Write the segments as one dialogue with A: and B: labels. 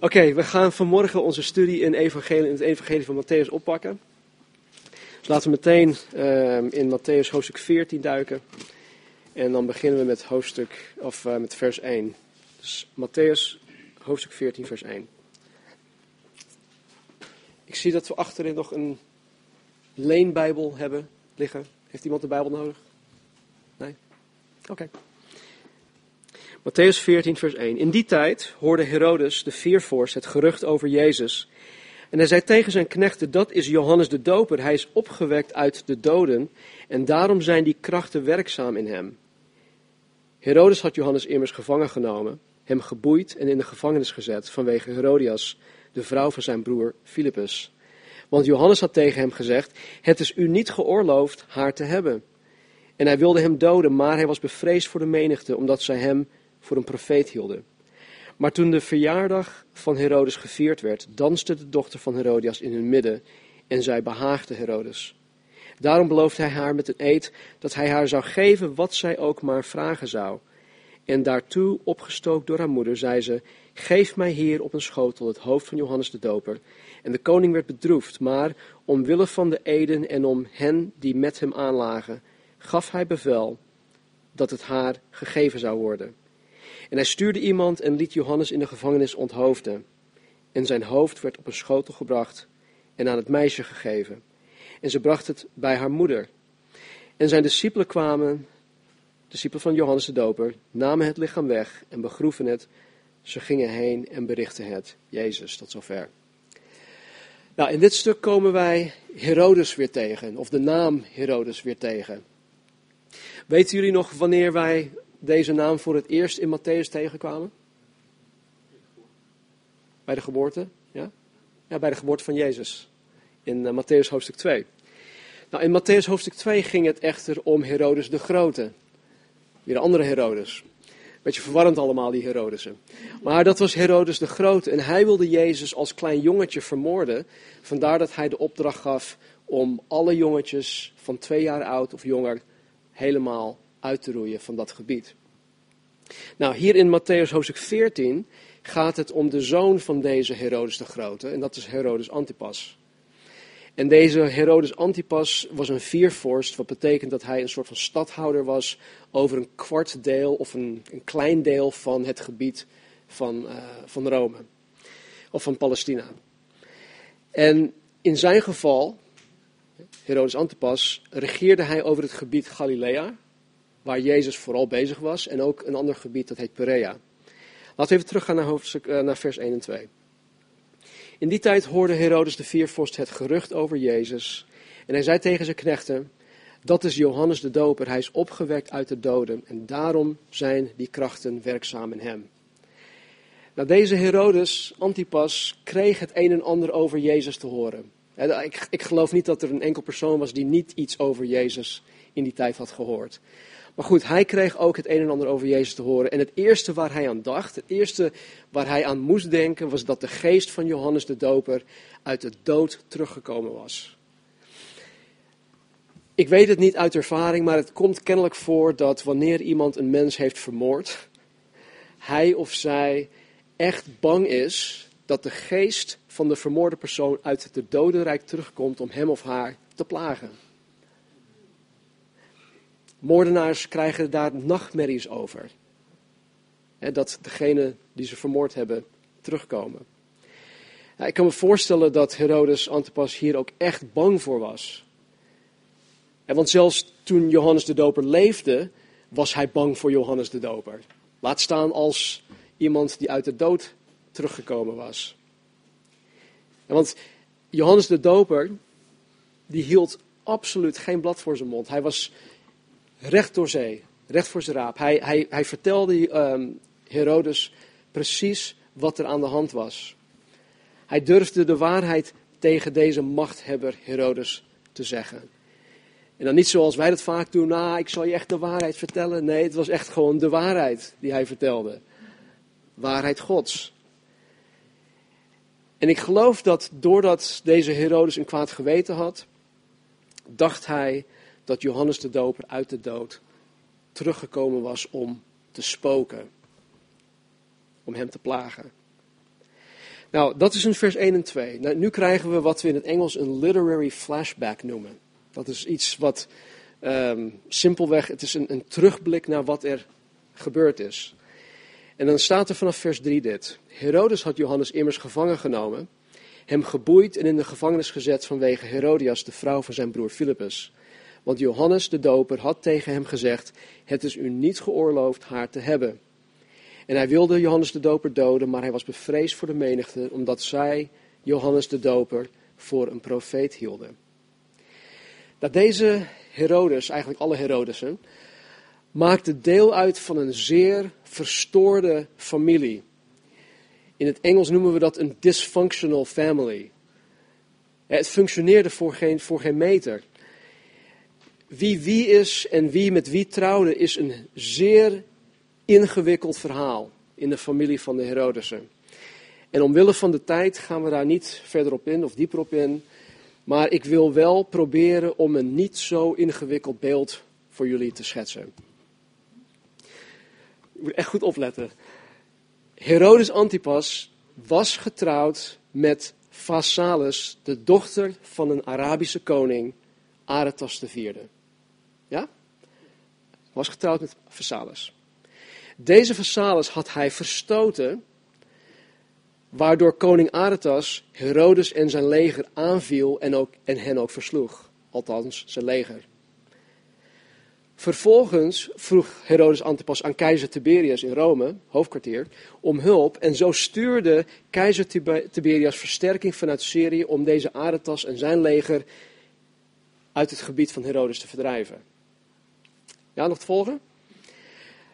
A: Oké, we gaan vanmorgen onze studie in, evangelie, in het evangelie van Matthäus oppakken. Laten we meteen uh, in Matthäus hoofdstuk 14 duiken. En dan beginnen we met, hoofdstuk, of, uh, met vers 1. Dus Matthäus hoofdstuk 14 vers 1. Ik zie dat we achterin nog een leenbijbel hebben liggen. Heeft iemand de bijbel nodig? Nee? Oké. Matthäus 14, vers 1. In die tijd hoorde Herodes, de viervorst, het gerucht over Jezus. En hij zei tegen zijn knechten, dat is Johannes de Doper. Hij is opgewekt uit de doden en daarom zijn die krachten werkzaam in hem. Herodes had Johannes immers gevangen genomen, hem geboeid en in de gevangenis gezet vanwege Herodias, de vrouw van zijn broer Filippus. Want Johannes had tegen hem gezegd, het is u niet geoorloofd haar te hebben. En hij wilde hem doden, maar hij was bevreesd voor de menigte, omdat zij hem voor een profeet hielden. Maar toen de verjaardag van Herodes gevierd werd, danste de dochter van Herodias in hun midden en zij behaagde Herodes. Daarom beloofde hij haar met een eed dat hij haar zou geven wat zij ook maar vragen zou. En daartoe, opgestookt door haar moeder, zei ze: Geef mij hier op een schotel het hoofd van Johannes de Doper. En de koning werd bedroefd, maar omwille van de eden en om hen die met hem aanlagen, gaf hij bevel dat het haar gegeven zou worden. En hij stuurde iemand en liet Johannes in de gevangenis onthoofden. En zijn hoofd werd op een schotel gebracht en aan het meisje gegeven. En ze bracht het bij haar moeder. En zijn discipelen kwamen, discipelen van Johannes de Doper, namen het lichaam weg en begroeven het. Ze gingen heen en berichten het. Jezus, tot zover. Nou, in dit stuk komen wij Herodes weer tegen, of de naam Herodes weer tegen. Weten jullie nog wanneer wij deze naam voor het eerst in Matthäus tegenkwamen? Bij de geboorte, ja? Ja, bij de geboorte van Jezus. In uh, Matthäus hoofdstuk 2. Nou, in Matthäus hoofdstuk 2 ging het echter om Herodes de Grote. Weer een andere Herodes. Beetje verwarrend allemaal, die Herodesen. Maar dat was Herodes de Grote. En hij wilde Jezus als klein jongetje vermoorden. Vandaar dat hij de opdracht gaf om alle jongetjes van twee jaar oud of jonger helemaal uit te roeien van dat gebied. Nou, hier in Matthäus hoofdstuk 14 gaat het om de zoon van deze Herodes de Grote, en dat is Herodes Antipas. En deze Herodes Antipas was een viervorst, wat betekent dat hij een soort van stadhouder was over een kwart deel of een, een klein deel van het gebied van, uh, van Rome, of van Palestina. En in zijn geval, Herodes Antipas, regeerde hij over het gebied Galilea, waar Jezus vooral bezig was, en ook een ander gebied dat heet Perea. Laten we even teruggaan naar, hoofdstuk, uh, naar vers 1 en 2. In die tijd hoorde Herodes de viervorst het gerucht over Jezus. En hij zei tegen zijn knechten: Dat is Johannes de Doper, hij is opgewekt uit de doden. En daarom zijn die krachten werkzaam in hem. Nou, deze Herodes, Antipas, kreeg het een en ander over Jezus te horen. Ik, ik geloof niet dat er een enkel persoon was die niet iets over Jezus in die tijd had gehoord. Maar goed, hij kreeg ook het een en ander over Jezus te horen. En het eerste waar hij aan dacht, het eerste waar hij aan moest denken, was dat de geest van Johannes de Doper uit de dood teruggekomen was. Ik weet het niet uit ervaring, maar het komt kennelijk voor dat wanneer iemand een mens heeft vermoord, hij of zij echt bang is dat de geest van de vermoorde persoon uit het dodenrijk terugkomt om hem of haar te plagen. Moordenaars krijgen daar nachtmerries over. dat degene die ze vermoord hebben terugkomen. ik kan me voorstellen dat Herodes Antipas hier ook echt bang voor was. want zelfs toen Johannes de Doper leefde, was hij bang voor Johannes de Doper. Laat staan als iemand die uit de dood teruggekomen was. want Johannes de Doper, die hield absoluut geen blad voor zijn mond. Hij was recht door zee, recht voor zijn raap. Hij, hij, hij vertelde um, Herodes precies wat er aan de hand was. Hij durfde de waarheid tegen deze machthebber Herodes te zeggen. En dan niet zoals wij dat vaak doen, nou, ik zal je echt de waarheid vertellen. Nee, het was echt gewoon de waarheid die hij vertelde. Waarheid Gods. En ik geloof dat doordat deze Herodes een kwaad geweten had, dacht hij dat Johannes de Doper uit de dood teruggekomen was om te spoken. Om hem te plagen. Nou, dat is in vers 1 en 2. Nou, nu krijgen we wat we in het Engels een literary flashback noemen. Dat is iets wat um, simpelweg, het is een, een terugblik naar wat er gebeurd is. En dan staat er vanaf vers 3 dit. Herodes had Johannes immers gevangen genomen, hem geboeid en in de gevangenis gezet vanwege Herodias, de vrouw van zijn broer Filippus. Want Johannes de doper had tegen hem gezegd, het is u niet geoorloofd haar te hebben. En hij wilde Johannes de doper doden, maar hij was bevreesd voor de menigte, omdat zij Johannes de doper voor een profeet hielden. Dat deze Herodes, eigenlijk alle Herodesen, maakte deel uit van een zeer verstoorde familie. In het Engels noemen we dat een dysfunctional family. Het functioneerde voor geen, voor geen meter. Wie wie is en wie met wie trouwde is een zeer ingewikkeld verhaal in de familie van de Herodesen. En omwille van de tijd gaan we daar niet verder op in of dieper op in. Maar ik wil wel proberen om een niet zo ingewikkeld beeld voor jullie te schetsen. Je moet echt goed opletten. Herodes Antipas was getrouwd met Phasalis, de dochter van een Arabische koning, Aretas IV. Ja? Was getrouwd met Phasalis. Deze Phasalis had hij verstoten, waardoor koning Aretas Herodes en zijn leger aanviel en, ook, en hen ook versloeg. Althans, zijn leger. Vervolgens vroeg Herodes Antipas aan keizer Tiberius in Rome, hoofdkwartier, om hulp. En zo stuurde keizer Tiberius versterking vanuit Syrië om deze Aretas en zijn leger uit het gebied van Herodes te verdrijven. Ja, nog te volgen?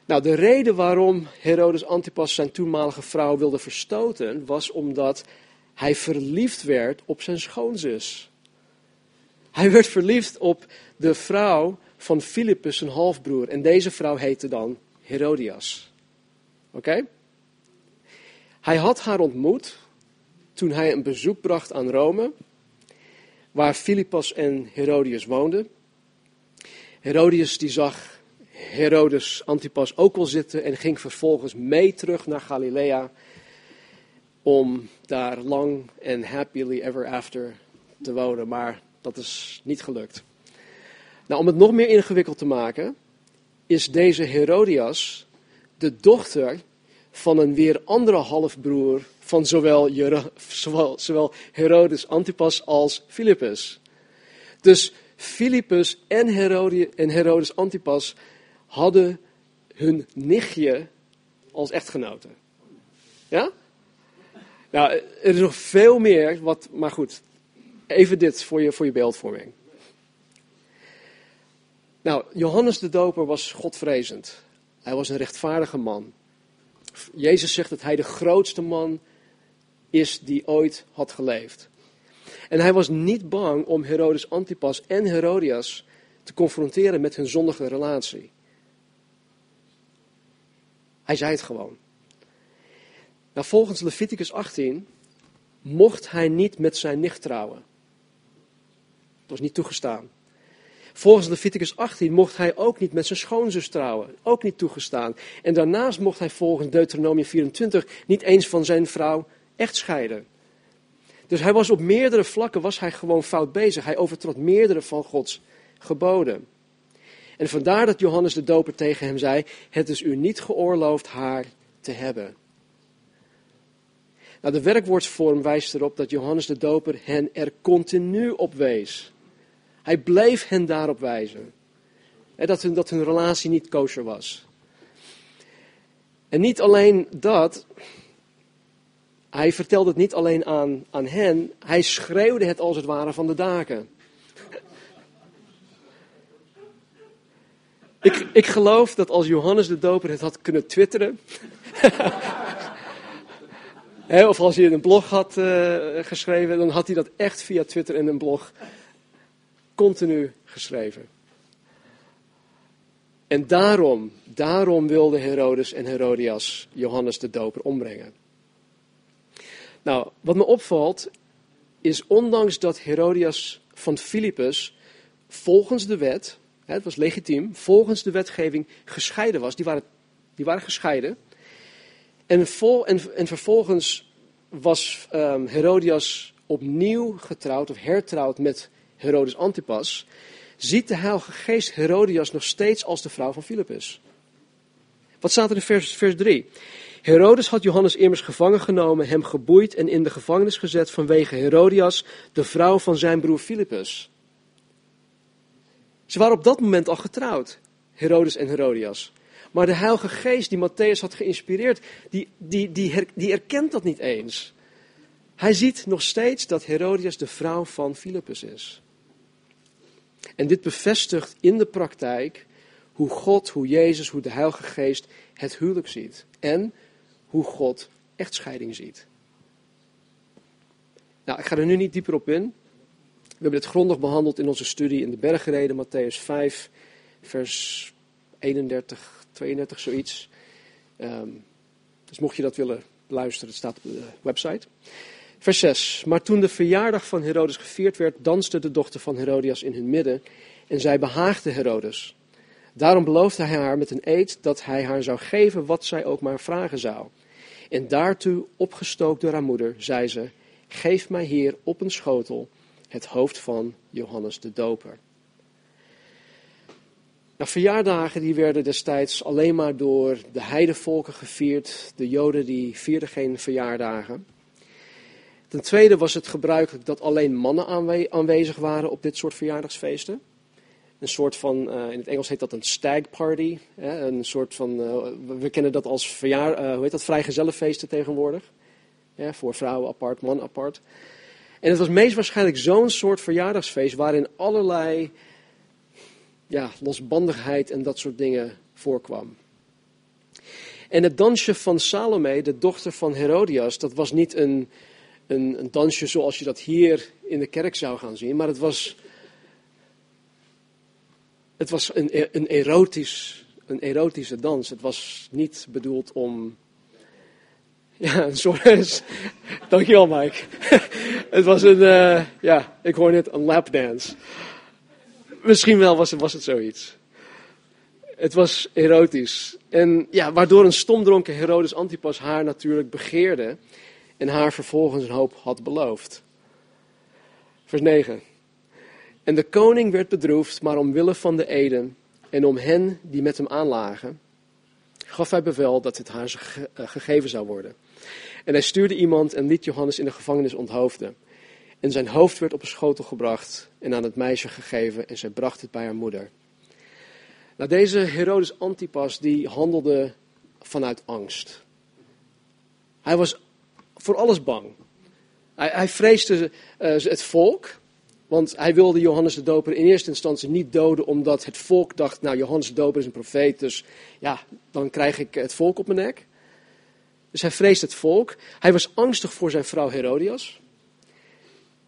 A: Nou, de reden waarom Herodes Antipas zijn toenmalige vrouw wilde verstoten, was omdat hij verliefd werd op zijn schoonzus. Hij werd verliefd op de vrouw van Philippus, zijn halfbroer. En deze vrouw heette dan Herodias. Oké? Hij had haar ontmoet toen hij een bezoek bracht aan Rome, waar Philippus en Herodias woonden. Herodias die zag Herodes Antipas ook wel zitten en ging vervolgens mee terug naar Galilea om daar lang en happily ever after te wonen. Maar dat is niet gelukt. Nou, om het nog meer ingewikkeld te maken, is deze Herodias de dochter van een weer andere halfbroer van zowel, zowel, Herodes Antipas als Philippus. Dus Philippus en, en Herodes Antipas hadden hun nichtje als echtgenote. Ja? Nou, er is nog veel meer, wat, maar goed. Even dit voor je, voor je beeldvorming. Nou, Johannes de Doper was godvrezend. Hij was een rechtvaardige man. Jezus zegt dat hij de grootste man is die ooit had geleefd. En hij was niet bang om Herodes Antipas en Herodias te confronteren met hun zondige relatie. Hij zei het gewoon. Nou, volgens Leviticus 18 mocht hij niet met zijn nicht trouwen. Dat was niet toegestaan. Volgens Leviticus 18 mocht hij ook niet met zijn schoonzus trouwen. Ook niet toegestaan. En daarnaast mocht hij volgens Deuteronomium 24 niet eens van zijn vrouw echt scheiden. Dus hij was op meerdere vlakken was hij gewoon fout bezig. Hij overtrad meerdere van Gods geboden. En vandaar dat Johannes de Doper tegen hem zei: Het is u niet geoorloofd haar te hebben. Nou, de werkwoordsvorm wijst erop dat Johannes de Doper hen er continu op wees. Hij bleef hen daarop wijzen. Dat hun, dat hun relatie niet kosher was. En niet alleen dat, hij vertelde het niet alleen aan, aan hen, hij schreeuwde het als het ware van de daken. Ik, ik geloof dat als Johannes de Doper het had kunnen twitteren. of als hij een blog had uh, geschreven, dan had hij dat echt via Twitter en een blog continu geschreven. En daarom, daarom wilden Herodes en Herodias Johannes de Doper ombrengen. Nou, wat me opvalt, is ondanks dat Herodias van Filippus volgens de wet, het was legitiem, volgens de wetgeving gescheiden was, die waren, die waren gescheiden. En, vol, en, en vervolgens was um, Herodias opnieuw getrouwd of hertrouwd met Herodes Antipas, ziet de Heilige Geest Herodias nog steeds als de vrouw van Filippus. Wat staat er in vers, vers 3? Herodes had Johannes immers gevangen genomen, hem geboeid en in de gevangenis gezet vanwege Herodias, de vrouw van zijn broer Filippus. Ze waren op dat moment al getrouwd, Herodes en Herodias. Maar de Heilige Geest die Matthäus had geïnspireerd, die, die, die, die erkent dat niet eens. Hij ziet nog steeds dat Herodias de vrouw van Filippus is. En dit bevestigt in de praktijk hoe God, hoe Jezus, hoe de Heilige Geest het huwelijk ziet. En hoe God echtscheiding ziet. Nou, ik ga er nu niet dieper op in. We hebben dit grondig behandeld in onze studie in de bergreden, Matthäus 5, vers 31, 32, zoiets. Um, dus mocht je dat willen luisteren, het staat op de website. Vers 6. Maar toen de verjaardag van Herodes gevierd werd, danste de dochter van Herodias in hun midden en zij behaagde Herodes. Daarom beloofde hij haar met een eed dat hij haar zou geven wat zij ook maar vragen zou. En daartoe, opgestookt door haar moeder, zei ze: Geef mij hier op een schotel het hoofd van Johannes de Doper. Nou, verjaardagen die werden destijds alleen maar door de heidevolken gevierd. De Joden die vierden geen verjaardagen. Ten tweede was het gebruikelijk dat alleen mannen aanwezig waren op dit soort verjaardagsfeesten. Een soort van, uh, in het Engels heet dat een stag party. Hè? Een soort van, uh, we kennen dat als verjaar, uh, hoe heet dat, vrijgezellenfeesten tegenwoordig. Voor vrouwen apart, man apart. En het was meest waarschijnlijk zo'n soort verjaardagsfeest waarin allerlei ja, losbandigheid en dat soort dingen voorkwam. En het dansje van Salome, de dochter van Herodias, dat was niet een, een, een dansje zoals je dat hier in de kerk zou gaan zien, maar het was, het was een, een, erotisch, een erotische dans. Het was niet bedoeld om. Ja, een soort. Dankjewel, Mike. het was een. Uh, ja, ik hoor net een lapdance. Misschien wel was het, was het zoiets. Het was erotisch. En ja, waardoor een stomdronken Herodes Antipas haar natuurlijk begeerde en haar vervolgens een hoop had beloofd. Vers 9. En de koning werd bedroefd, maar omwille van de eden en om hen die met hem aanlagen, gaf hij bevel dat het haar eh, gegeven zou worden. En hij stuurde iemand en liet Johannes in de gevangenis onthoofden. En zijn hoofd werd op een schotel gebracht en aan het meisje gegeven en zij bracht het bij haar moeder. Nou, deze Herodes Antipas die handelde vanuit angst. Hij was voor alles bang. Hij, hij vreesde uh, het volk, want hij wilde Johannes de Doper in eerste instantie niet doden, omdat het volk dacht, nou Johannes de Doper is een profeet, dus ja, dan krijg ik het volk op mijn nek. Dus hij vreesde het volk. Hij was angstig voor zijn vrouw Herodias.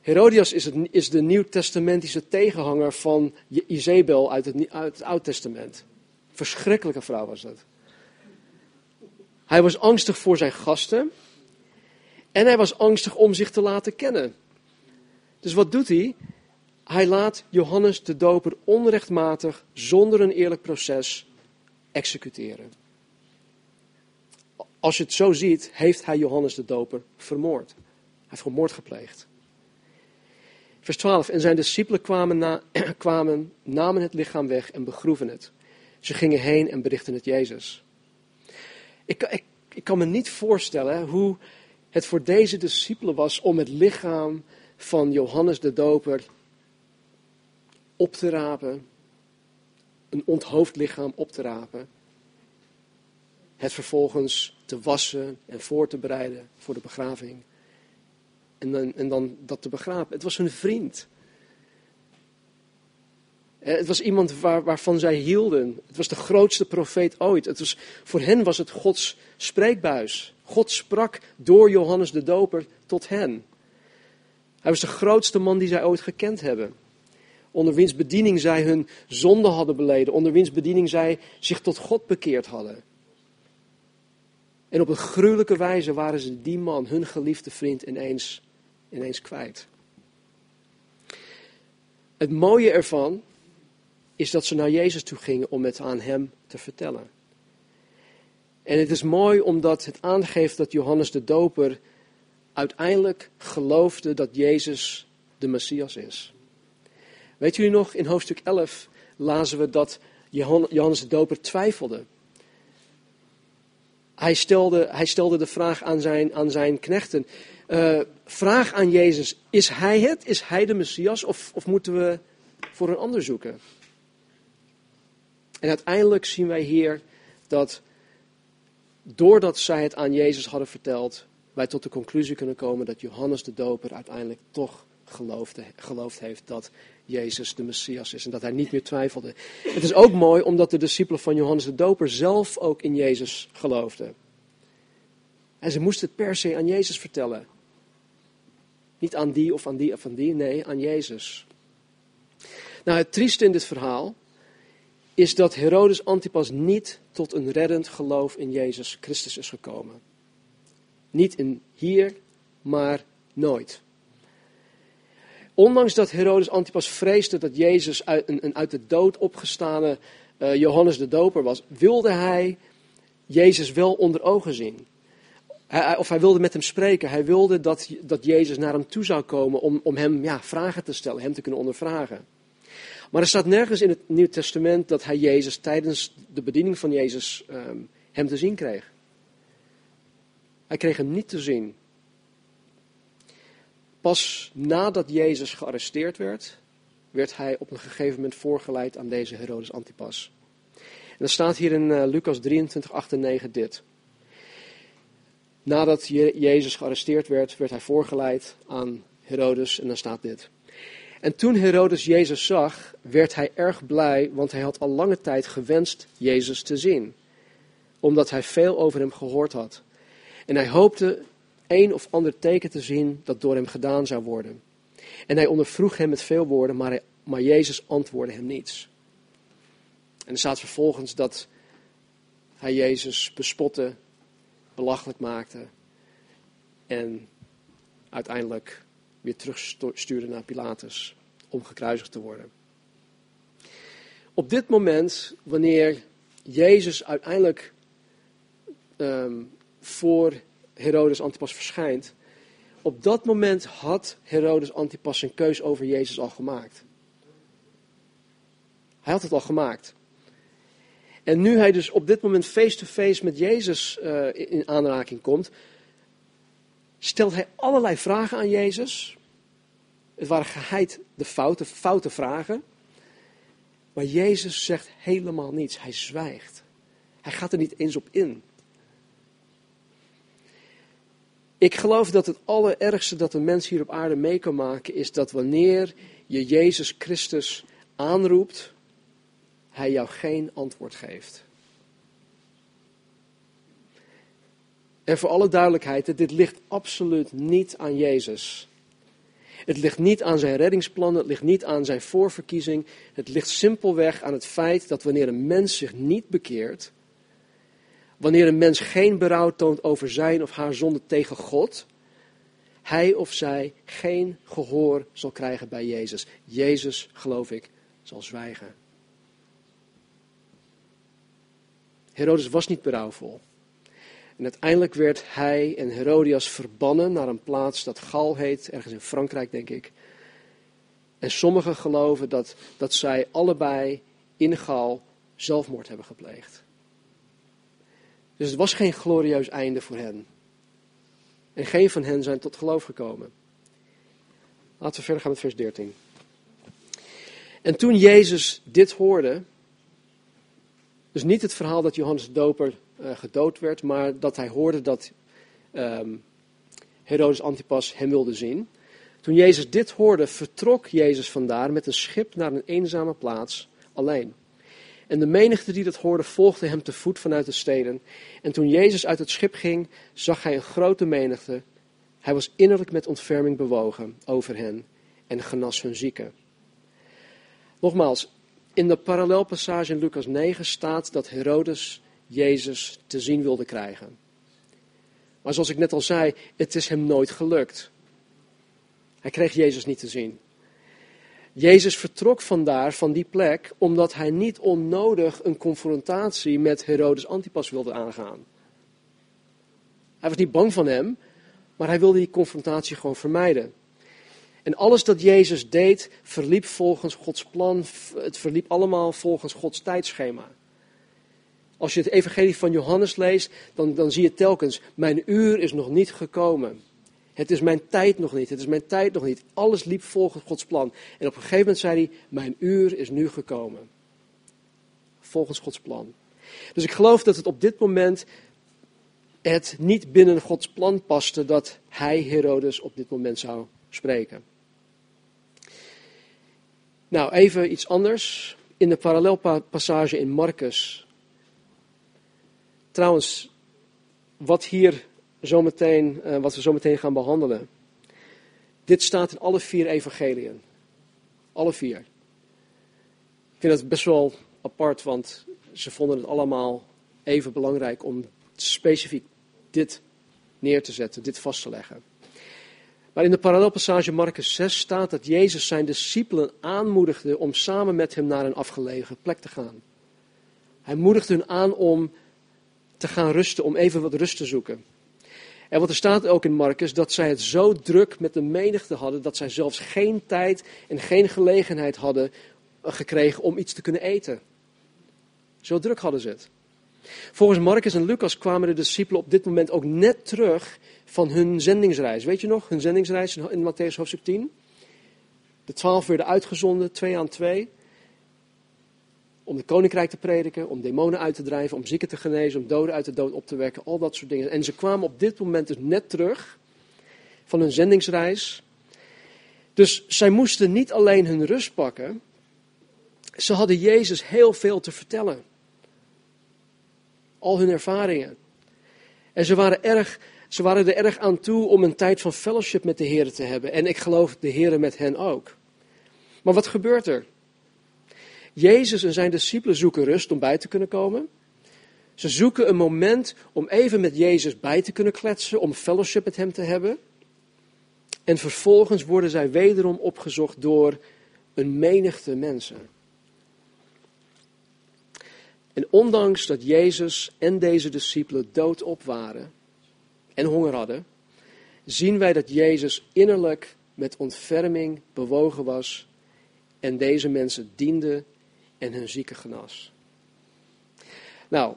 A: Herodias is, het, is de nieuwtestamentische tegenhanger van Jezebel uit het, uit het Oud Testament. Verschrikkelijke vrouw was dat. Hij was angstig voor zijn gasten. En hij was angstig om zich te laten kennen. Dus wat doet hij? Hij laat Johannes de Doper onrechtmatig, zonder een eerlijk proces, executeren. Als je het zo ziet, heeft hij Johannes de Doper vermoord. Hij heeft gewoon moord gepleegd. Vers 12. En zijn discipelen kwamen, na, kwamen, namen het lichaam weg en begroeven het. Ze gingen heen en berichten het Jezus. Ik, ik, ik kan me niet voorstellen hoe het voor deze discipelen was om het lichaam van Johannes de Doper op te rapen, een onthoofd lichaam op te rapen, het vervolgens te wassen en voor te bereiden voor de begraving. En dan, en dan dat te begraven. Het was hun vriend. Eh, het was iemand waar, waarvan zij hielden. Het was de grootste profeet ooit. Het was, voor hen was het Gods spreekbuis. God sprak door Johannes de Doper tot hen. Hij was de grootste man die zij ooit gekend hebben. Onder wiens bediening zij hun zonde hadden beleden. Onder wiens bediening zij zich tot God bekeerd hadden. En op een gruwelijke wijze waren ze die man, hun geliefde vriend, ineens, ineens kwijt. Het mooie ervan is dat ze naar Jezus toe gingen om het aan hem te vertellen. En het is mooi omdat het aangeeft dat Johannes de Doper uiteindelijk geloofde dat Jezus de Messias is. Weet jullie nog, in hoofdstuk 11 lazen we dat Johannes de Doper twijfelde. Hij stelde, hij stelde de vraag aan zijn, aan zijn knechten. Uh, vraag aan Jezus, is hij het? Is hij de Messias? Of, of moeten we voor een ander zoeken? En uiteindelijk zien wij hier dat doordat zij het aan Jezus hadden verteld, wij tot de conclusie kunnen komen dat Johannes de Doper uiteindelijk toch geloofde, geloofd heeft dat Jezus de Messias is en dat hij niet meer twijfelde. Het is ook mooi omdat de discipelen van Johannes de Doper zelf ook in Jezus geloofden. En ze moesten het per se aan Jezus vertellen. Niet aan die of aan die of aan die, nee, aan Jezus. Nou, het trieste in dit verhaal is dat Herodes Antipas niet tot een reddend geloof in Jezus Christus is gekomen. Niet in hier, maar nooit. Ondanks dat Herodes Antipas vreesde dat Jezus uit, een, uit de dood opgestane uh, Johannes de Doper was, wilde hij Jezus wel onder ogen zien. Hij, of hij wilde met hem spreken. Hij wilde dat, dat Jezus naar hem toe zou komen om, om hem ja, vragen te stellen, hem te kunnen ondervragen. Maar er staat nergens in het Nieuw Testament dat hij Jezus tijdens de bediening van Jezus um, hem te zien kreeg. Hij kreeg hem niet te zien. Pas nadat Jezus gearresteerd werd, werd hij op een gegeven moment voorgeleid aan deze Herodes Antipas. En er staat hier in uh, Lucas 23, 8 en 9 dit. Nadat Jezus gearresteerd werd, werd hij voorgeleid aan Herodes en dan staat dit. En toen Herodes Jezus zag, werd hij erg blij, want hij had al lange tijd gewenst Jezus te zien, omdat hij veel over hem gehoord had. En hij hoopte een of ander teken te zien dat door hem gedaan zou worden. En hij ondervroeg hem met veel woorden, maar, maar Jezus antwoordde hem niets. En er staat vervolgens dat hij Jezus bespotte, belachelijk maakte en uiteindelijk weer terugstuurde naar Pilatus om gekruisigd te worden. Op dit moment, wanneer Jezus uiteindelijk um, voor Herodes Antipas verschijnt, op dat moment had Herodes Antipas zijn keus over Jezus al gemaakt. Hij had het al gemaakt. En nu hij dus op dit moment face-to-face met Jezus uh, in aanraking komt, stelt hij allerlei vragen aan Jezus. Het waren geheid de foute, foute vragen. Maar Jezus zegt helemaal niets. Hij zwijgt. Hij gaat er niet eens op in. Ik geloof dat het allerergste dat een mens hier op aarde mee kan maken is dat wanneer je Jezus Christus aanroept, hij jou geen antwoord geeft. En voor alle duidelijkheid, dit ligt absoluut niet aan Jezus. Het ligt niet aan zijn reddingsplannen, het ligt niet aan zijn voorverkiezing. Het ligt simpelweg aan het feit dat wanneer een mens zich niet bekeert, wanneer een mens geen berouw toont over zijn of haar zonde tegen God, hij of zij geen gehoor zal krijgen bij Jezus. Jezus, geloof ik, zal zwijgen. Herodes was niet berouwvol. En uiteindelijk werd hij en Herodias verbannen naar een plaats dat Gal heet, ergens in Frankrijk denk ik. En sommigen geloven dat, dat zij allebei in Gal zelfmoord hebben gepleegd. Dus het was geen glorieus einde voor hen. En geen van hen zijn tot geloof gekomen. Laten we verder gaan met vers 13. En toen Jezus dit hoorde, dus niet het verhaal dat Johannes de Doper uh, gedood werd, maar dat hij hoorde dat um, Herodes Antipas hem wilde zien. Toen Jezus dit hoorde, vertrok Jezus vandaar met een schip naar een eenzame plaats alleen. En de menigte die dat hoorde, volgde hem te voet vanuit de steden. En toen Jezus uit het schip ging, zag hij een grote menigte. Hij was innerlijk met ontferming bewogen over hen en genas hun zieken. Nogmaals, in de parallelpassage in Lucas 9 staat dat Herodes Jezus te zien wilde krijgen. Maar zoals ik net al zei, het is hem nooit gelukt. Hij kreeg Jezus niet te zien. Jezus vertrok vandaar, van die plek, omdat hij niet onnodig een confrontatie met Herodes Antipas wilde aangaan. Hij was niet bang van hem, Maar hij wilde die confrontatie gewoon vermijden. En alles dat Jezus deed, verliep volgens Gods plan. Het verliep allemaal volgens Gods tijdschema. Als je het evangelie van Johannes leest, dan, dan zie je telkens, mijn uur is nog niet gekomen. Het is mijn tijd nog niet, het is mijn tijd nog niet. Alles liep volgens Gods plan. En op een gegeven moment zei hij, mijn uur is nu gekomen. Volgens Gods plan. Dus ik geloof dat het op dit moment het niet binnen Gods plan paste dat hij Herodes op dit moment zou spreken. Nou, even iets anders. In de parallelpassage in Marcus. Trouwens, wat hier zometeen, uh, wat we zometeen gaan behandelen. Dit staat in alle vier evangeliën. Alle vier. Ik vind het best wel apart, want ze vonden het allemaal even belangrijk om specifiek dit neer te zetten, dit vast te leggen. Maar in de parallelpassage Marcus 6 staat dat Jezus zijn discipelen aanmoedigde om samen met hem naar een afgelegen plek te gaan. Hij moedigde hen aan om te gaan rusten, om even wat rust te zoeken. En wat er staat ook in Marcus, dat zij het zo druk met de menigte hadden, dat zij zelfs geen tijd en geen gelegenheid hadden gekregen om iets te kunnen eten. Zo druk hadden ze het. Volgens Marcus en Lucas kwamen de discipelen op dit moment ook net terug van hun zendingsreis. Weet je nog, hun zendingsreis in Matthäus hoofdstuk 10? De twaalf werden uitgezonden, twee aan twee. Om de koninkrijk te prediken, om demonen uit te drijven, om zieken te genezen, om doden uit de dood op te wekken, al dat soort dingen. En ze kwamen op dit moment dus net terug van hun zendingsreis. Dus zij moesten niet alleen hun rust pakken, ze hadden Jezus heel veel te vertellen. Al hun ervaringen. En ze waren, erg, ze waren er erg aan toe om een tijd van fellowship met de Heer te hebben. En ik geloof de Heer met hen ook. Maar wat gebeurt er? Jezus en zijn discipelen zoeken rust om bij te kunnen komen. Ze zoeken een moment om even met Jezus bij te kunnen kletsen, om fellowship met hem te hebben. En vervolgens worden zij wederom opgezocht door een menigte mensen. En ondanks dat Jezus en deze discipelen doodop waren en honger hadden, zien wij dat Jezus innerlijk met ontferming bewogen was en deze mensen diende en hun zieken genas. Nou,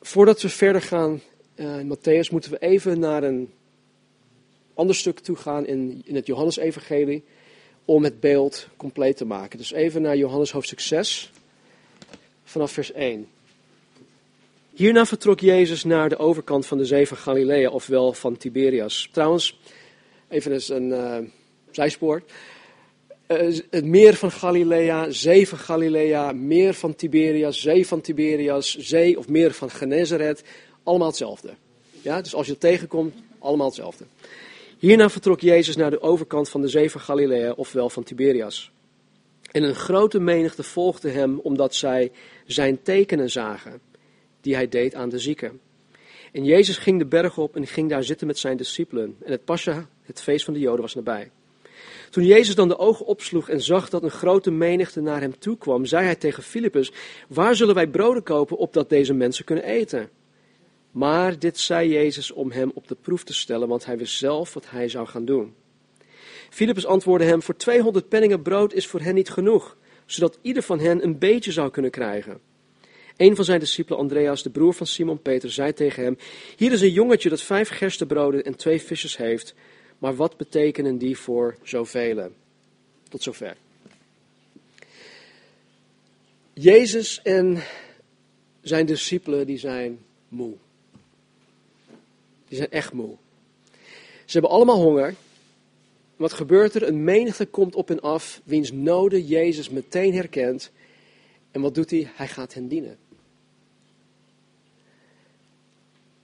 A: voordat we verder gaan uh, in Matthäus, moeten we even naar een ander stuk toe gaan in, in het Johannesevangelie om het beeld compleet te maken. Dus even naar Johannes hoofdstuk 6 vanaf vers 1. Hierna vertrok Jezus naar de overkant van de zee van Galilea, ofwel van Tiberias. Trouwens, even eens een uh, zijspoor. Uh, het meer van Galilea, zee van Galilea, meer van Tiberias, zee van Tiberias, zee of meer van Genezeret, allemaal hetzelfde. Ja, dus als je het tegenkomt, allemaal hetzelfde. Hierna vertrok Jezus naar de overkant van de zee van Galilea, ofwel van Tiberias. En een grote menigte volgde hem omdat zij zijn tekenen zagen, die hij deed aan de zieken. En Jezus ging de berg op en ging daar zitten met zijn discipelen. En het Pascha, het feest van de Joden, was nabij. Toen Jezus dan de ogen opsloeg en zag dat een grote menigte naar hem toe kwam, zei hij tegen Filippus: Waar zullen wij broden kopen opdat deze mensen kunnen eten? Maar dit zei Jezus om hem op de proef te stellen, want hij wist zelf wat hij zou gaan doen. Filippus antwoordde hem: Voor 200 penningen brood is voor hen niet genoeg, zodat ieder van hen een beetje zou kunnen krijgen. Een van zijn discipelen, Andreas, de broer van Simon Peter, zei tegen hem: Hier is een jongetje dat vijf gerstebroden en twee visjes heeft, maar wat betekenen die voor zoveel? Tot zover. Jezus en zijn discipelen die zijn moe. Die zijn echt moe. Ze hebben allemaal honger. Wat gebeurt er? Een menigte komt op en af, wiens noden Jezus meteen herkent. En wat doet hij? Hij gaat hen dienen.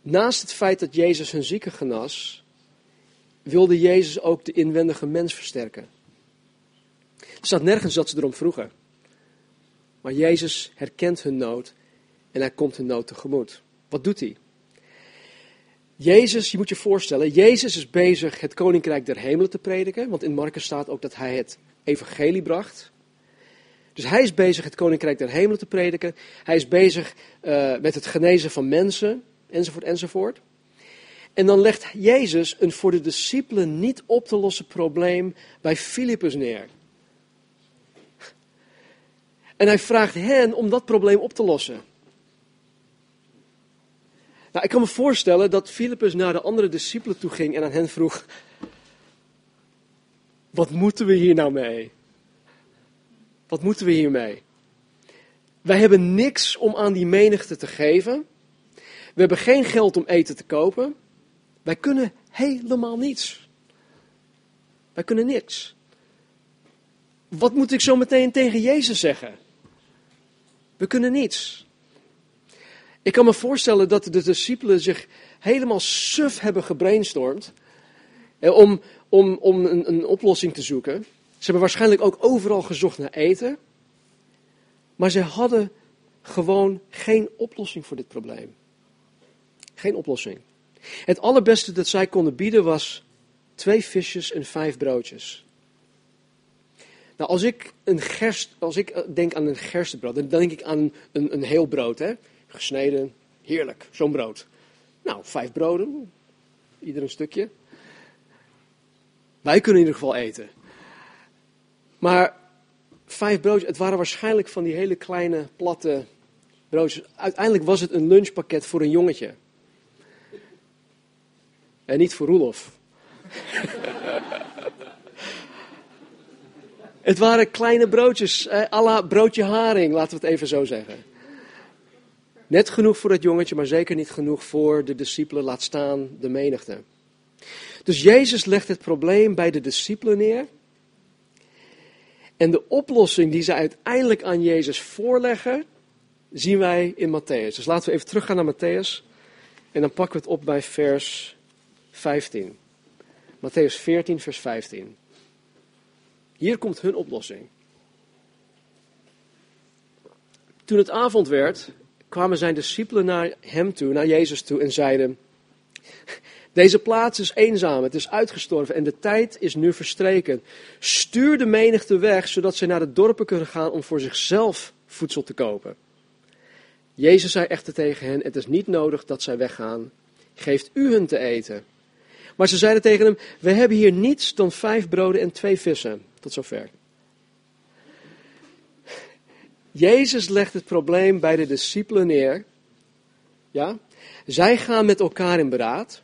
A: Naast het feit dat Jezus hun zieken genas, wilde Jezus ook de inwendige mens versterken. Er staat nergens dat ze erom vroegen. Maar Jezus herkent hun nood en hij komt hun nood tegemoet. Wat doet hij? Jezus, je moet je voorstellen, Jezus is bezig het koninkrijk der hemelen te prediken, want in Marcus staat ook dat hij het evangelie bracht. Dus hij is bezig het koninkrijk der hemelen te prediken. Hij is bezig uh, met het genezen van mensen, enzovoort, enzovoort. En dan legt Jezus een voor de discipelen niet op te lossen probleem bij Filippus neer. En hij vraagt hen om dat probleem op te lossen. Nou, ik kan me voorstellen dat Filippus naar de andere discipelen toe ging en aan hen vroeg: Wat moeten we hier nou mee? Wat moeten we hiermee? Wij hebben niks om aan die menigte te geven. We hebben geen geld om eten te kopen. Wij kunnen helemaal niets. Wij kunnen niks. Wat moet ik zo meteen tegen Jezus zeggen? We kunnen niets. Ik kan me voorstellen dat de discipelen zich helemaal suf hebben gebrainstormd om, om, om een, een oplossing te zoeken. Ze hebben waarschijnlijk ook overal gezocht naar eten. Maar ze hadden gewoon geen oplossing voor dit probleem. Geen oplossing. Het allerbeste dat zij konden bieden was twee visjes en vijf broodjes. Nou, als ik, een gerst, als ik eh, denk aan een gerstebrood, dan denk ik aan een, een heel brood. Hè? Gesneden, heerlijk, zo'n brood. Nou, vijf broden, ieder een stukje. Wij kunnen in ieder geval eten. Maar vijf broodjes, het waren waarschijnlijk van die hele kleine, platte broodjes. Uiteindelijk was het een lunchpakket voor een jongetje. En niet voor Roelof. het waren kleine broodjes, à broodje haring, laten we het even zo zeggen. Net genoeg voor het jongetje, maar zeker niet genoeg voor de discipelen, laat staan de menigte. Dus Jezus legt het probleem bij de discipelen neer. En de oplossing die ze uiteindelijk aan Jezus voorleggen, zien wij in Matthäus. Dus laten we even teruggaan naar Matthäus. En dan pakken we het op bij vers 15. Matthäus 14, vers 15. Hier komt hun oplossing. Toen het avond werd, kwamen zijn discipelen naar hem toe, naar Jezus toe en zeiden: Deze plaats is eenzaam, het is uitgestorven en de tijd is nu verstreken. Stuur de menigte weg, zodat zij naar de dorpen kunnen gaan om voor zichzelf voedsel te kopen. Jezus zei echter tegen hen: Het is niet nodig dat zij weggaan. Geeft u hun te eten. Maar ze zeiden tegen hem: We hebben hier niets dan vijf broden en twee vissen. Tot zover. Jezus legt het probleem bij de discipelen neer. Ja? Zij gaan met elkaar in beraad.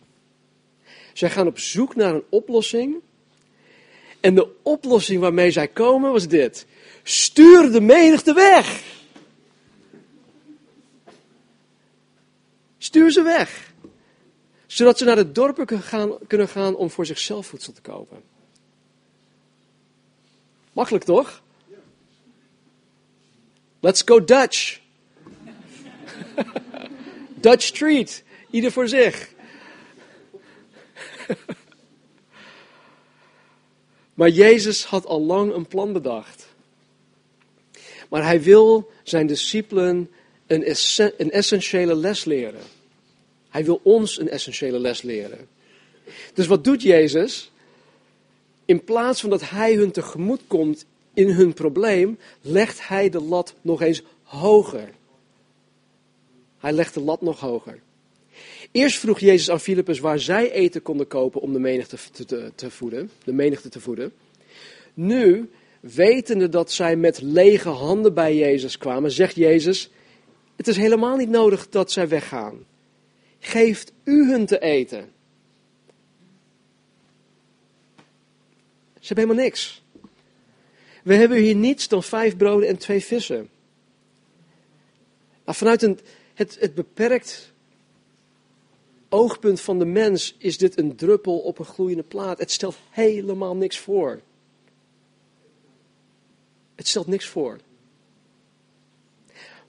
A: Zij gaan op zoek naar een oplossing. En de oplossing waarmee zij komen was dit: stuur de menigte weg. Stuur ze weg. Zodat ze naar de dorpen kunnen gaan, om voor zichzelf voedsel te kopen. Makkelijk toch? Let's go Dutch. Dutch Street. Ieder voor zich. maar Jezus had al lang een plan bedacht. Maar hij wil zijn discipelen een essentiële les leren. Hij wil ons een essentiële les leren. Dus wat doet Jezus? In plaats van dat hij hun tegemoet komt in hun probleem, legt hij de lat nog eens hoger. Hij legt de lat nog hoger. Eerst vroeg Jezus aan Filippus waar zij eten konden kopen om de menigte te, te, te voeden, de menigte te voeden. Nu, wetende dat zij met lege handen bij Jezus kwamen, zegt Jezus: Het is helemaal niet nodig dat zij weggaan. Geeft u hun te eten. Ze hebben helemaal niks. We hebben hier niets dan vijf broden en twee vissen. Maar vanuit een, het, het beperkt oogpunt van de mens is dit een druppel op een gloeiende plaat. Het stelt helemaal niks voor. Het stelt niks voor.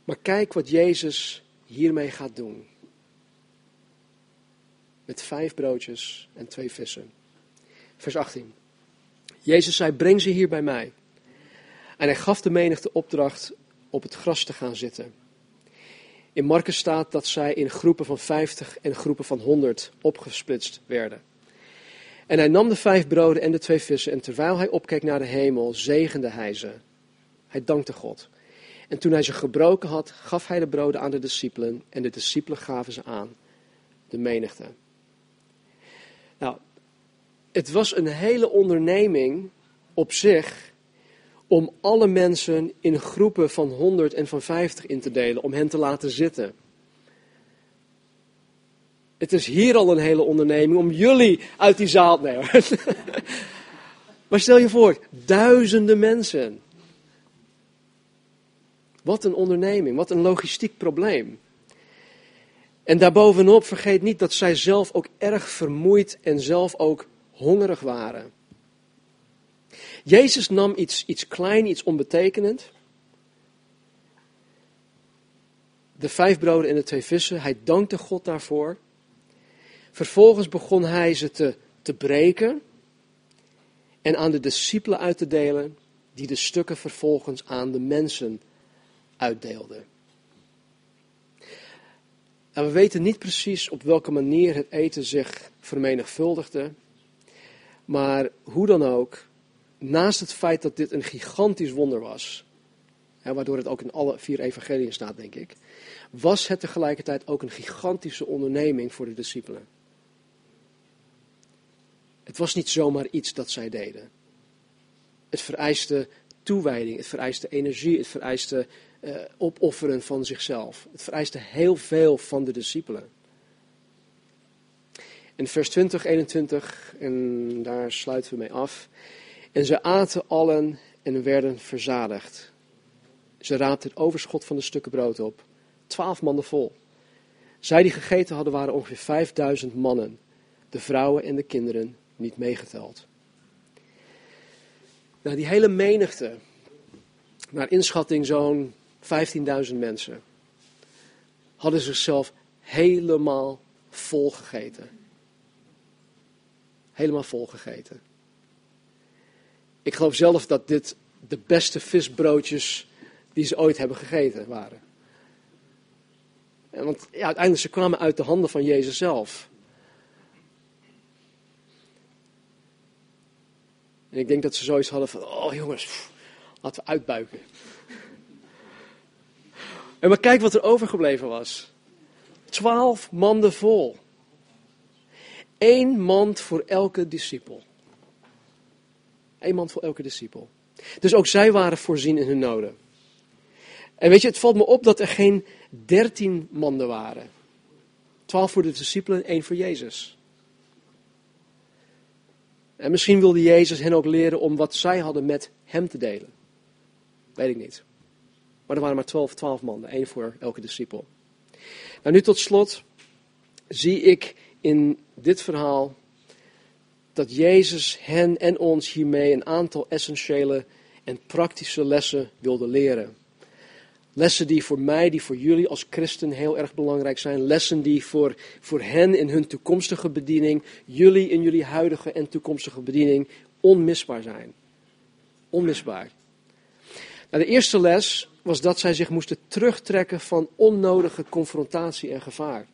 A: Maar kijk wat Jezus hiermee gaat doen. Met vijf broodjes en twee vissen. Vers 18. Jezus zei: Breng ze hier bij mij. En hij gaf de menigte opdracht op het gras te gaan zitten. In Marcus staat dat zij in groepen van 50 en groepen van 100 opgesplitst werden. En hij nam de vijf broden en de twee vissen en terwijl hij opkeek naar de hemel, zegende hij ze. Hij dankte God. En toen hij ze gebroken had, gaf hij de broden aan de discipelen en de discipelen gaven ze aan de menigte. Het was een hele onderneming op zich om alle mensen in groepen van 100 en van 50 in te delen, om hen te laten zitten. Het is hier al een hele onderneming om jullie uit die zaal. Nee hoor. Maar stel je voor, duizenden mensen. Wat een onderneming, wat een logistiek probleem. En daarbovenop vergeet niet dat zij zelf ook erg vermoeid en zelf ook hongerig waren. Jezus nam iets, iets klein, iets onbetekenend. De vijf broden en de twee vissen. Hij dankte God daarvoor. Vervolgens begon hij ze te, te breken en aan de discipelen uit te delen, die de stukken vervolgens aan de mensen uitdeelden. En we weten niet precies op welke manier het eten zich vermenigvuldigde, maar hoe dan ook, naast het feit dat dit een gigantisch wonder was, hè, waardoor het ook in alle vier evangeliën staat, denk ik, was het tegelijkertijd ook een gigantische onderneming voor de discipelen. Het was niet zomaar iets dat zij deden. Het vereiste toewijding, het vereiste energie, het vereiste uh, opofferen van zichzelf. Het vereiste heel veel van de discipelen. In vers 20, 21, en daar sluiten we mee af. En ze aten allen en werden verzadigd. Ze raapten het overschot van de stukken brood op. Twaalf mannen vol. Zij die gegeten hadden waren ongeveer vijfduizend mannen. De vrouwen en de kinderen niet meegeteld. Nou, die hele menigte, naar inschatting zo'n 15.000 mensen, hadden zichzelf helemaal volgegeten. Helemaal volgegeten. Ik geloof zelf dat dit de beste visbroodjes die ze ooit hebben gegeten waren. Want ja, uiteindelijk ze kwamen uit de handen van Jezus zelf. En ik denk dat ze zoiets hadden van, oh jongens, laten we uitbuiken. En maar kijk wat er overgebleven was. Twaalf manden vol. Eén mand voor elke discipel. Eén mand voor elke discipel. Dus ook zij waren voorzien in hun noden. En weet je, het valt me op dat er geen dertien manden waren. Twaalf voor de discipelen, één voor Jezus. En misschien wilde Jezus hen ook leren om wat zij hadden met hem te delen. Weet ik niet. Maar er waren maar twaalf, twaalf mannen, één voor elke discipel. Nou, nu tot slot zie ik in dit verhaal dat Jezus hen en ons hiermee een aantal essentiële en praktische lessen wilde leren. Lessen die voor mij, die voor jullie als christen heel erg belangrijk zijn. Lessen die voor, voor hen in hun toekomstige bediening, jullie in jullie huidige en toekomstige bediening onmisbaar zijn. Onmisbaar. Nou, de eerste les was dat zij zich moesten terugtrekken van onnodige confrontatie en gevaar.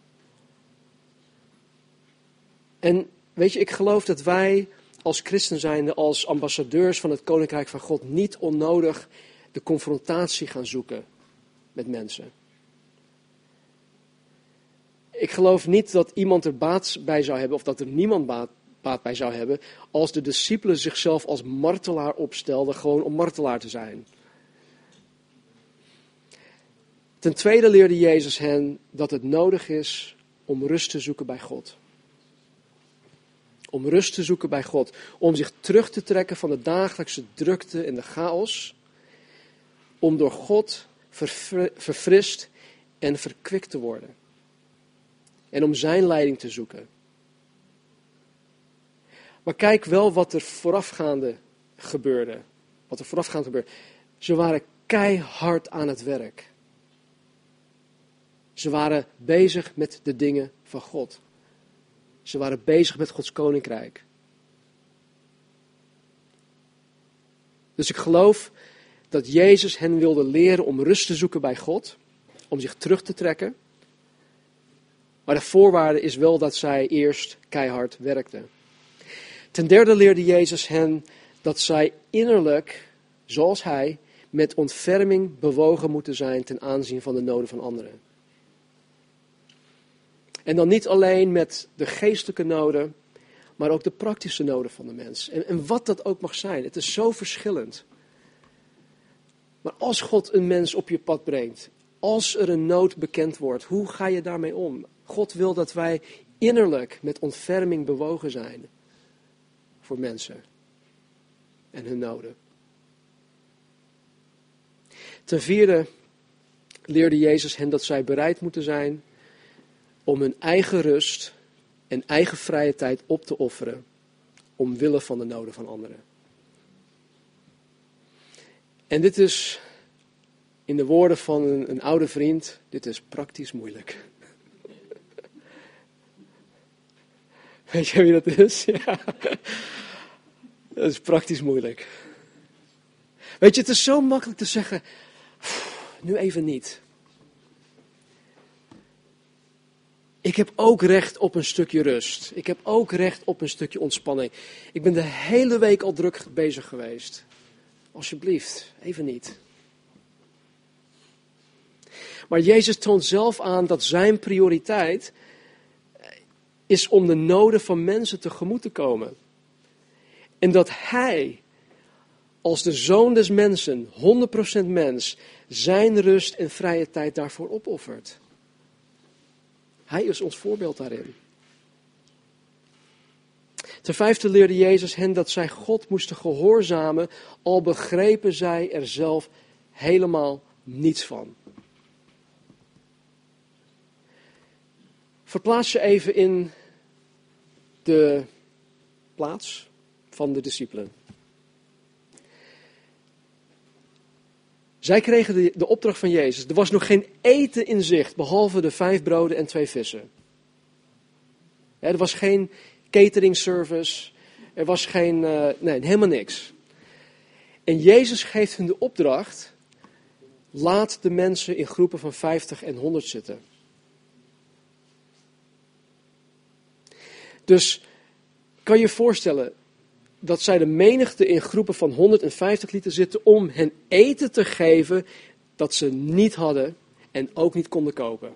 A: En weet je, ik geloof dat wij als christen als ambassadeurs van het Koninkrijk van God, niet onnodig de confrontatie gaan zoeken met mensen. Ik geloof niet dat iemand er baat bij zou hebben, of dat er niemand baat bij zou hebben, als de discipelen zichzelf als martelaar opstelden, gewoon om martelaar te zijn. Ten tweede leerde Jezus hen dat het nodig is om rust te zoeken bij God. Om rust te zoeken bij God. Om zich terug te trekken van de dagelijkse drukte en de chaos. Om door God verfrist en verkwikt te worden. En om zijn leiding te zoeken. Maar kijk wel wat er voorafgaande gebeurde. Wat er voorafgaande gebeurde. Ze waren keihard aan het werk. Ze waren bezig met de dingen van God. Ze waren bezig met Gods koninkrijk. Dus ik geloof dat Jezus hen wilde leren om rust te zoeken bij God, om zich terug te trekken. Maar de voorwaarde is wel dat zij eerst keihard werkten. Ten derde leerde Jezus hen dat zij innerlijk, zoals hij, met ontferming bewogen moeten zijn ten aanzien van de noden van anderen. En dan niet alleen met de geestelijke noden, maar ook de praktische noden van de mens. En, en wat dat ook mag zijn. Het is zo verschillend. Maar als God een mens op je pad brengt, als er een nood bekend wordt, hoe ga je daarmee om? God wil dat wij innerlijk met ontferming bewogen zijn voor mensen en hun noden. Ten vierde leerde Jezus hen dat zij bereid moeten zijn om hun eigen rust en eigen vrije tijd op te offeren omwille van de noden van anderen. En dit is, in de woorden van een, een oude vriend, dit is praktisch moeilijk. Weet je wie dat is? Ja. Dat is praktisch moeilijk. Weet je, het is zo makkelijk te zeggen, nu even niet. Ik heb ook recht op een stukje rust. Ik heb ook recht op een stukje ontspanning. Ik ben de hele week al druk bezig geweest. Alsjeblieft, even niet. Maar Jezus toont zelf aan dat zijn prioriteit is om de noden van mensen tegemoet te komen. En dat hij, als de zoon des mensen, 100% mens, zijn rust en vrije tijd daarvoor opoffert. Hij is ons voorbeeld daarin. Ten vijfde leerde Jezus hen dat zij God moesten gehoorzamen, al begrepen zij er zelf helemaal niets van. Verplaats je even in de plaats van de discipelen. Zij kregen de, de, opdracht van Jezus. Er was nog geen eten in zicht, behalve de vijf broden en twee vissen. er was geen catering service. Er was geen, uh, nee, helemaal niks. En Jezus geeft hun de opdracht, laat de mensen in groepen van 50 en 100 zitten. Dus kan je voorstellen dat zij de menigte in groepen van 150 lieten zitten om hen eten te geven dat ze niet hadden en ook niet konden kopen.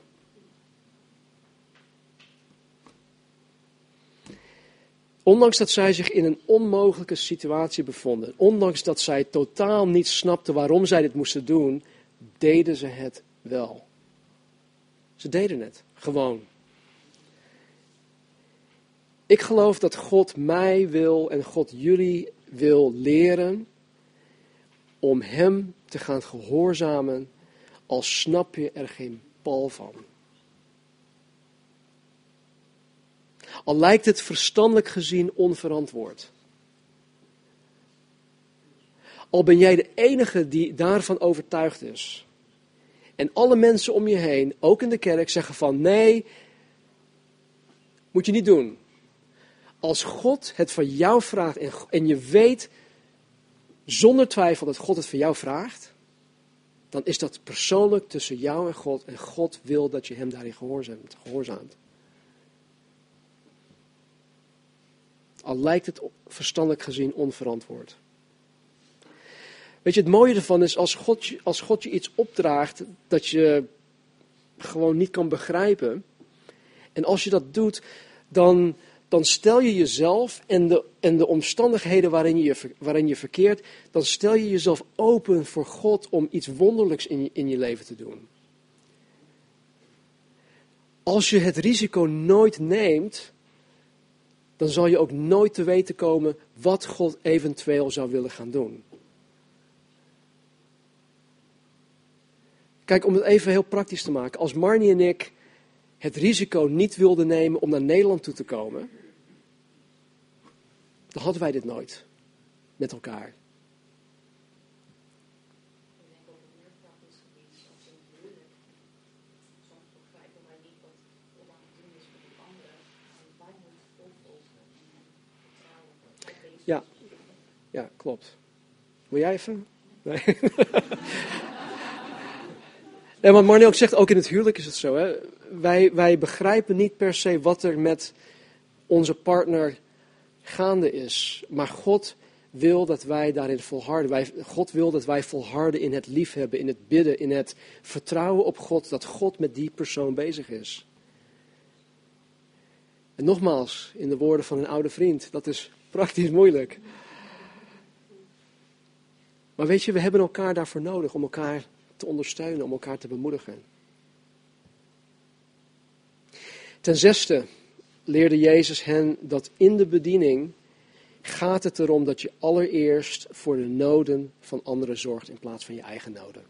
A: Ondanks dat zij zich in een onmogelijke situatie bevonden, ondanks dat zij totaal niet snapten waarom zij dit moesten doen, deden ze het wel. Ze deden het gewoon. Ik geloof dat God mij wil en God jullie wil leren om Hem te gaan gehoorzamen, al snap je er geen pal van. Al lijkt het verstandelijk gezien onverantwoord. Al ben jij de enige die daarvan overtuigd is. En alle mensen om je heen, ook in de kerk, zeggen van nee, moet je niet doen. Als God het van jou vraagt en, en je weet zonder twijfel dat God het van jou vraagt, dan is dat persoonlijk tussen jou en God en God wil dat je hem daarin gehoorzaamt. gehoorzaamt. Al lijkt het verstandelijk gezien onverantwoord. Weet je, het mooie ervan is als God, als God je iets opdraagt dat je gewoon niet kan begrijpen. En als je dat doet, dan, dan stel je jezelf en de, en de omstandigheden waarin je, waarin je verkeert, dan stel je jezelf open voor God om iets wonderlijks in je, in je leven te doen. Als je het risico nooit neemt, dan zal je ook nooit te weten komen wat God eventueel zou willen gaan doen. Kijk, om het even heel praktisch te maken. Als Marnie en ik het risico niet wilden nemen om naar Nederland toe te komen, dan hadden wij dit nooit met elkaar. Ja, ja, klopt. Wil jij even? Nee. En wat Marnie ook zegt, ook in het huwelijk is het zo. Hè? Wij, wij begrijpen niet per se wat er met onze partner gaande is. Maar God wil dat wij daarin volharden. Wij, God wil dat wij volharden in het liefhebben, in het bidden, in het vertrouwen op God, dat God met die persoon bezig is. En nogmaals, in de woorden van een oude vriend, dat is praktisch moeilijk. Maar weet je, we hebben elkaar daarvoor nodig om elkaar te ondersteunen, om elkaar te bemoedigen. Ten zesde leerde Jezus hen dat in de bediening gaat het erom dat je allereerst voor de noden van anderen zorgt in plaats van je eigen noden.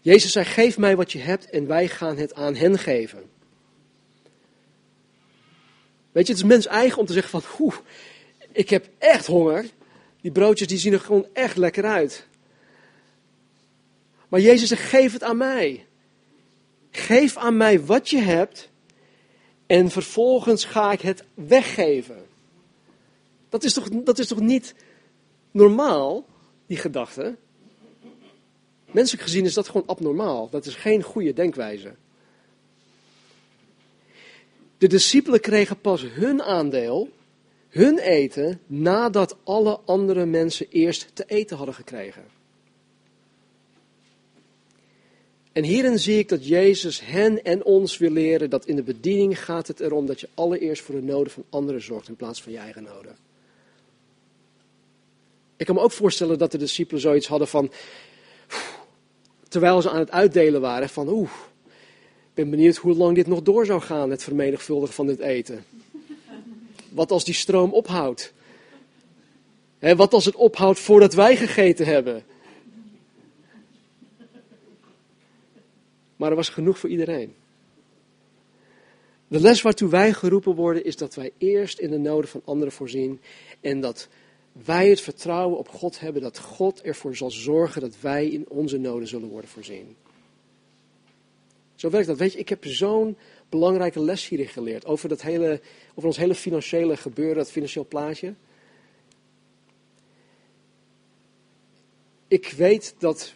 A: Jezus zei: Geef mij wat je hebt en wij gaan het aan hen geven. Weet je, het is mens eigen om te zeggen van, oeh, ik heb echt honger. Die broodjes die zien er gewoon echt lekker uit. Maar Jezus zegt, geef het aan mij. Geef aan mij wat je hebt en vervolgens ga ik het weggeven. Dat is toch, dat is toch niet normaal, die gedachte? Menselijk gezien is dat gewoon abnormaal. Dat is geen goede denkwijze. De discipelen kregen pas hun aandeel, hun eten, nadat alle andere mensen eerst te eten hadden gekregen. En hierin zie ik dat Jezus hen en ons wil leren dat in de bediening gaat het erom dat je allereerst voor de noden van anderen zorgt in plaats van je eigen noden. Ik kan me ook voorstellen dat de discipelen zoiets hadden van, terwijl ze aan het uitdelen waren, van oeh, ik ben benieuwd hoe lang dit nog door zou gaan, het vermenigvuldigen van dit eten. Wat als die stroom ophoudt? wat als het ophoudt voordat wij gegeten hebben? Maar er was genoeg voor iedereen. De les waartoe wij geroepen worden is dat wij eerst in de noden van anderen voorzien en dat wij het vertrouwen op God hebben dat God ervoor zal zorgen dat wij in onze noden zullen worden voorzien. Zo werkt dat. Weet je, ik heb zo'n belangrijke les hierin geleerd over, dat hele, over ons hele financiële gebeuren, dat financieel plaatje. Ik weet dat,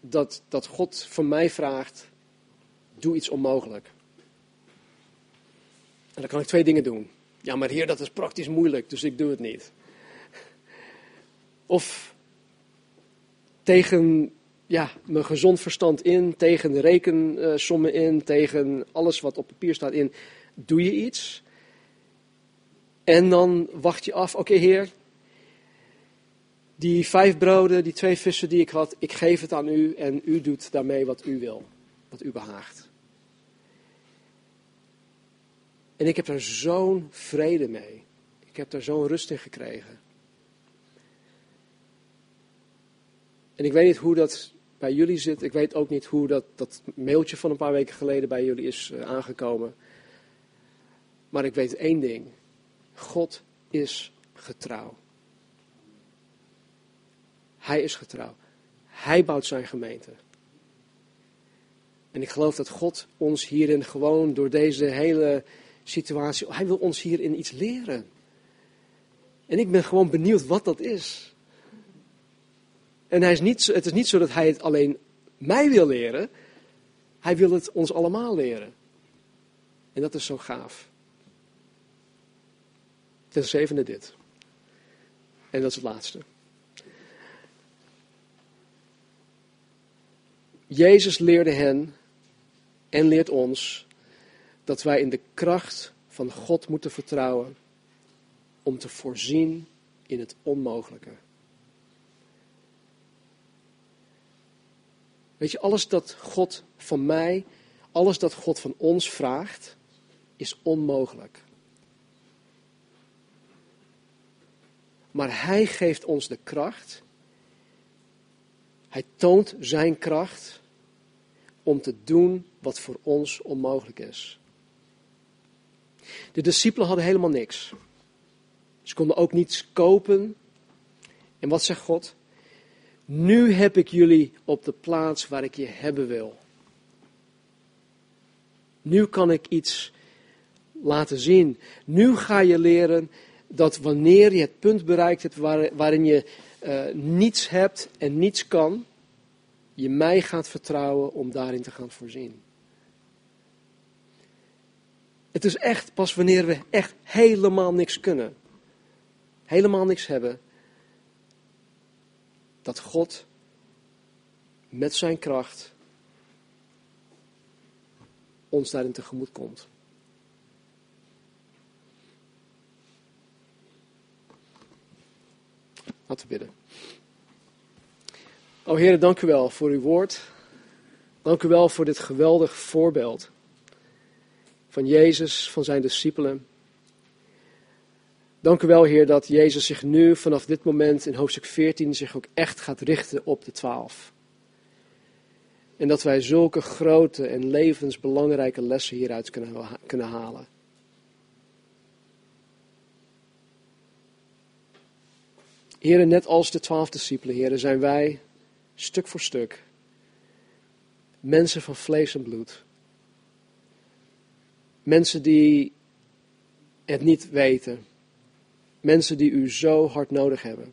A: dat, dat God van mij vraagt, doe iets onmogelijk. En dan kan ik twee dingen doen. Ja, maar heer, dat is praktisch moeilijk, dus ik doe het niet. Of tegen ja, mijn gezond verstand in, tegen de rekensommen in, tegen alles wat op papier staat in, doe je iets. En dan wacht je af, oké heer, die vijf broden, die twee vissen die ik had, ik geef het aan u en u doet daarmee wat u wil, wat u behaagt. En ik heb daar zo'n vrede mee. Ik heb daar zo'n rust in gekregen. En ik weet niet hoe dat bij jullie zit. Ik weet ook niet hoe dat, dat mailtje van een paar weken geleden bij jullie is uh, aangekomen. Maar ik weet één ding. God is getrouw. Hij is getrouw. Hij bouwt zijn gemeente. En ik geloof dat God ons hierin gewoon door deze hele situatie, hij wil ons hierin iets leren. En ik ben gewoon benieuwd wat dat is. En hij is niet, het is niet zo dat hij het alleen mij wil leren. Hij wil het ons allemaal leren. En dat is zo gaaf. Ten zevende dit. En dat is het laatste. Jezus leerde hen en leert ons dat wij in de kracht van God moeten vertrouwen om te voorzien in het onmogelijke. Weet je, alles dat God van mij, alles dat God van ons vraagt, is onmogelijk. Maar Hij geeft ons de kracht. Hij toont Zijn kracht om te doen wat voor ons onmogelijk is. De discipelen hadden helemaal niks. Ze konden ook niets kopen. En wat zegt God? Nu heb ik jullie op de plaats waar ik je hebben wil. Nu kan ik iets laten zien. Nu ga je leren dat wanneer je het punt bereikt hebt waarin je uh, niets hebt en niets kan, je mij gaat vertrouwen om daarin te gaan voorzien. Het is echt pas wanneer we echt helemaal niks kunnen, helemaal niks hebben, dat God met zijn kracht ons daarin tegemoet komt. Laten we bidden. O Heer, dank u wel voor uw woord. Dank u wel voor dit geweldig voorbeeld van Jezus, van zijn discipelen. Dank u wel, Heer, dat Jezus zich nu vanaf dit moment in hoofdstuk 14 zich ook echt gaat richten op de twaalf. En dat wij zulke grote en levensbelangrijke lessen hieruit kunnen, halen. Heren, net als de twaalf discipelen, heren, zijn wij stuk voor stuk mensen van vlees en bloed. Mensen die het niet weten. Mensen die u zo hard nodig hebben.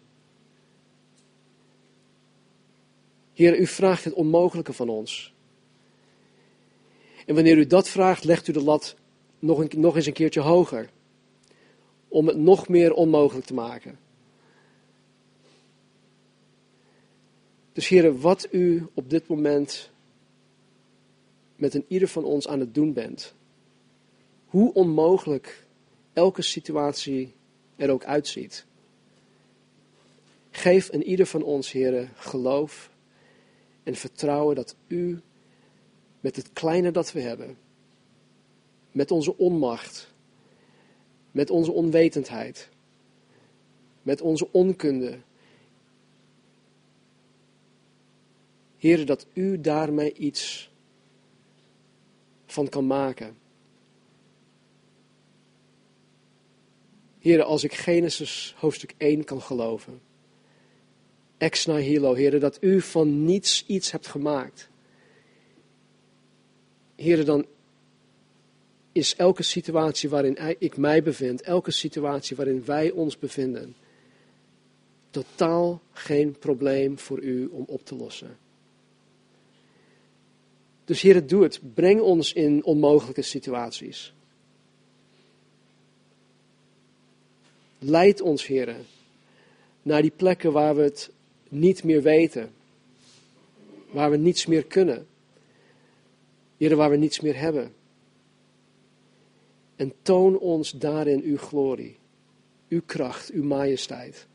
A: Heer, u vraagt het onmogelijke van ons. En wanneer u dat vraagt, legt u de lat nog, een, nog eens een keertje hoger. Om het nog meer onmogelijk te maken. Dus heren, wat u op dit moment met een ieder van ons aan het doen bent. Hoe onmogelijk elke situatie er ook uitziet. Geef een ieder van ons, heren, geloof en vertrouwen dat u met het kleine dat we hebben, met onze onmacht, met onze onwetendheid, met onze onkunde, Heer, dat u daarmee iets van kan maken. Heer, als ik Genesis hoofdstuk 1 kan geloven. Ex nihilo, Heer, dat u van niets iets hebt gemaakt. Heer, dan is elke situatie waarin ik mij bevind, elke situatie waarin wij ons bevinden, totaal geen probleem voor u om op te lossen. Dus Heer, doe het. Breng ons in onmogelijke situaties. Leid ons, Heer, naar die plekken waar we het niet meer weten. Waar we niets meer kunnen. Heer, waar we niets meer hebben. En toon ons daarin uw glorie, uw kracht, uw majesteit.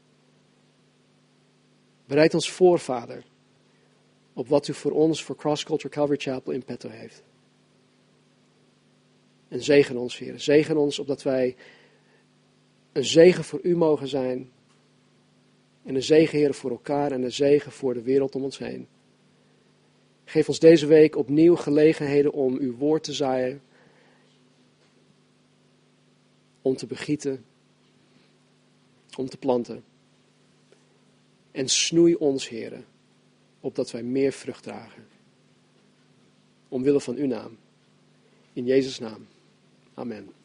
A: Bereid ons voor, Vader op wat u voor ons, voor Cross Culture Calvary Chapel in petto heeft. En zegen ons, Heer. Zegen ons opdat wij een zegen voor u mogen zijn. En een zegen, Heer, voor elkaar en een zegen voor de wereld om ons heen. Geef ons deze week opnieuw gelegenheden om uw woord te zaaien. Om te begieten. Om te planten. En snoei ons, Heer opdat wij meer vrucht dragen. Omwille van uw naam. In Jezus' naam. Amen.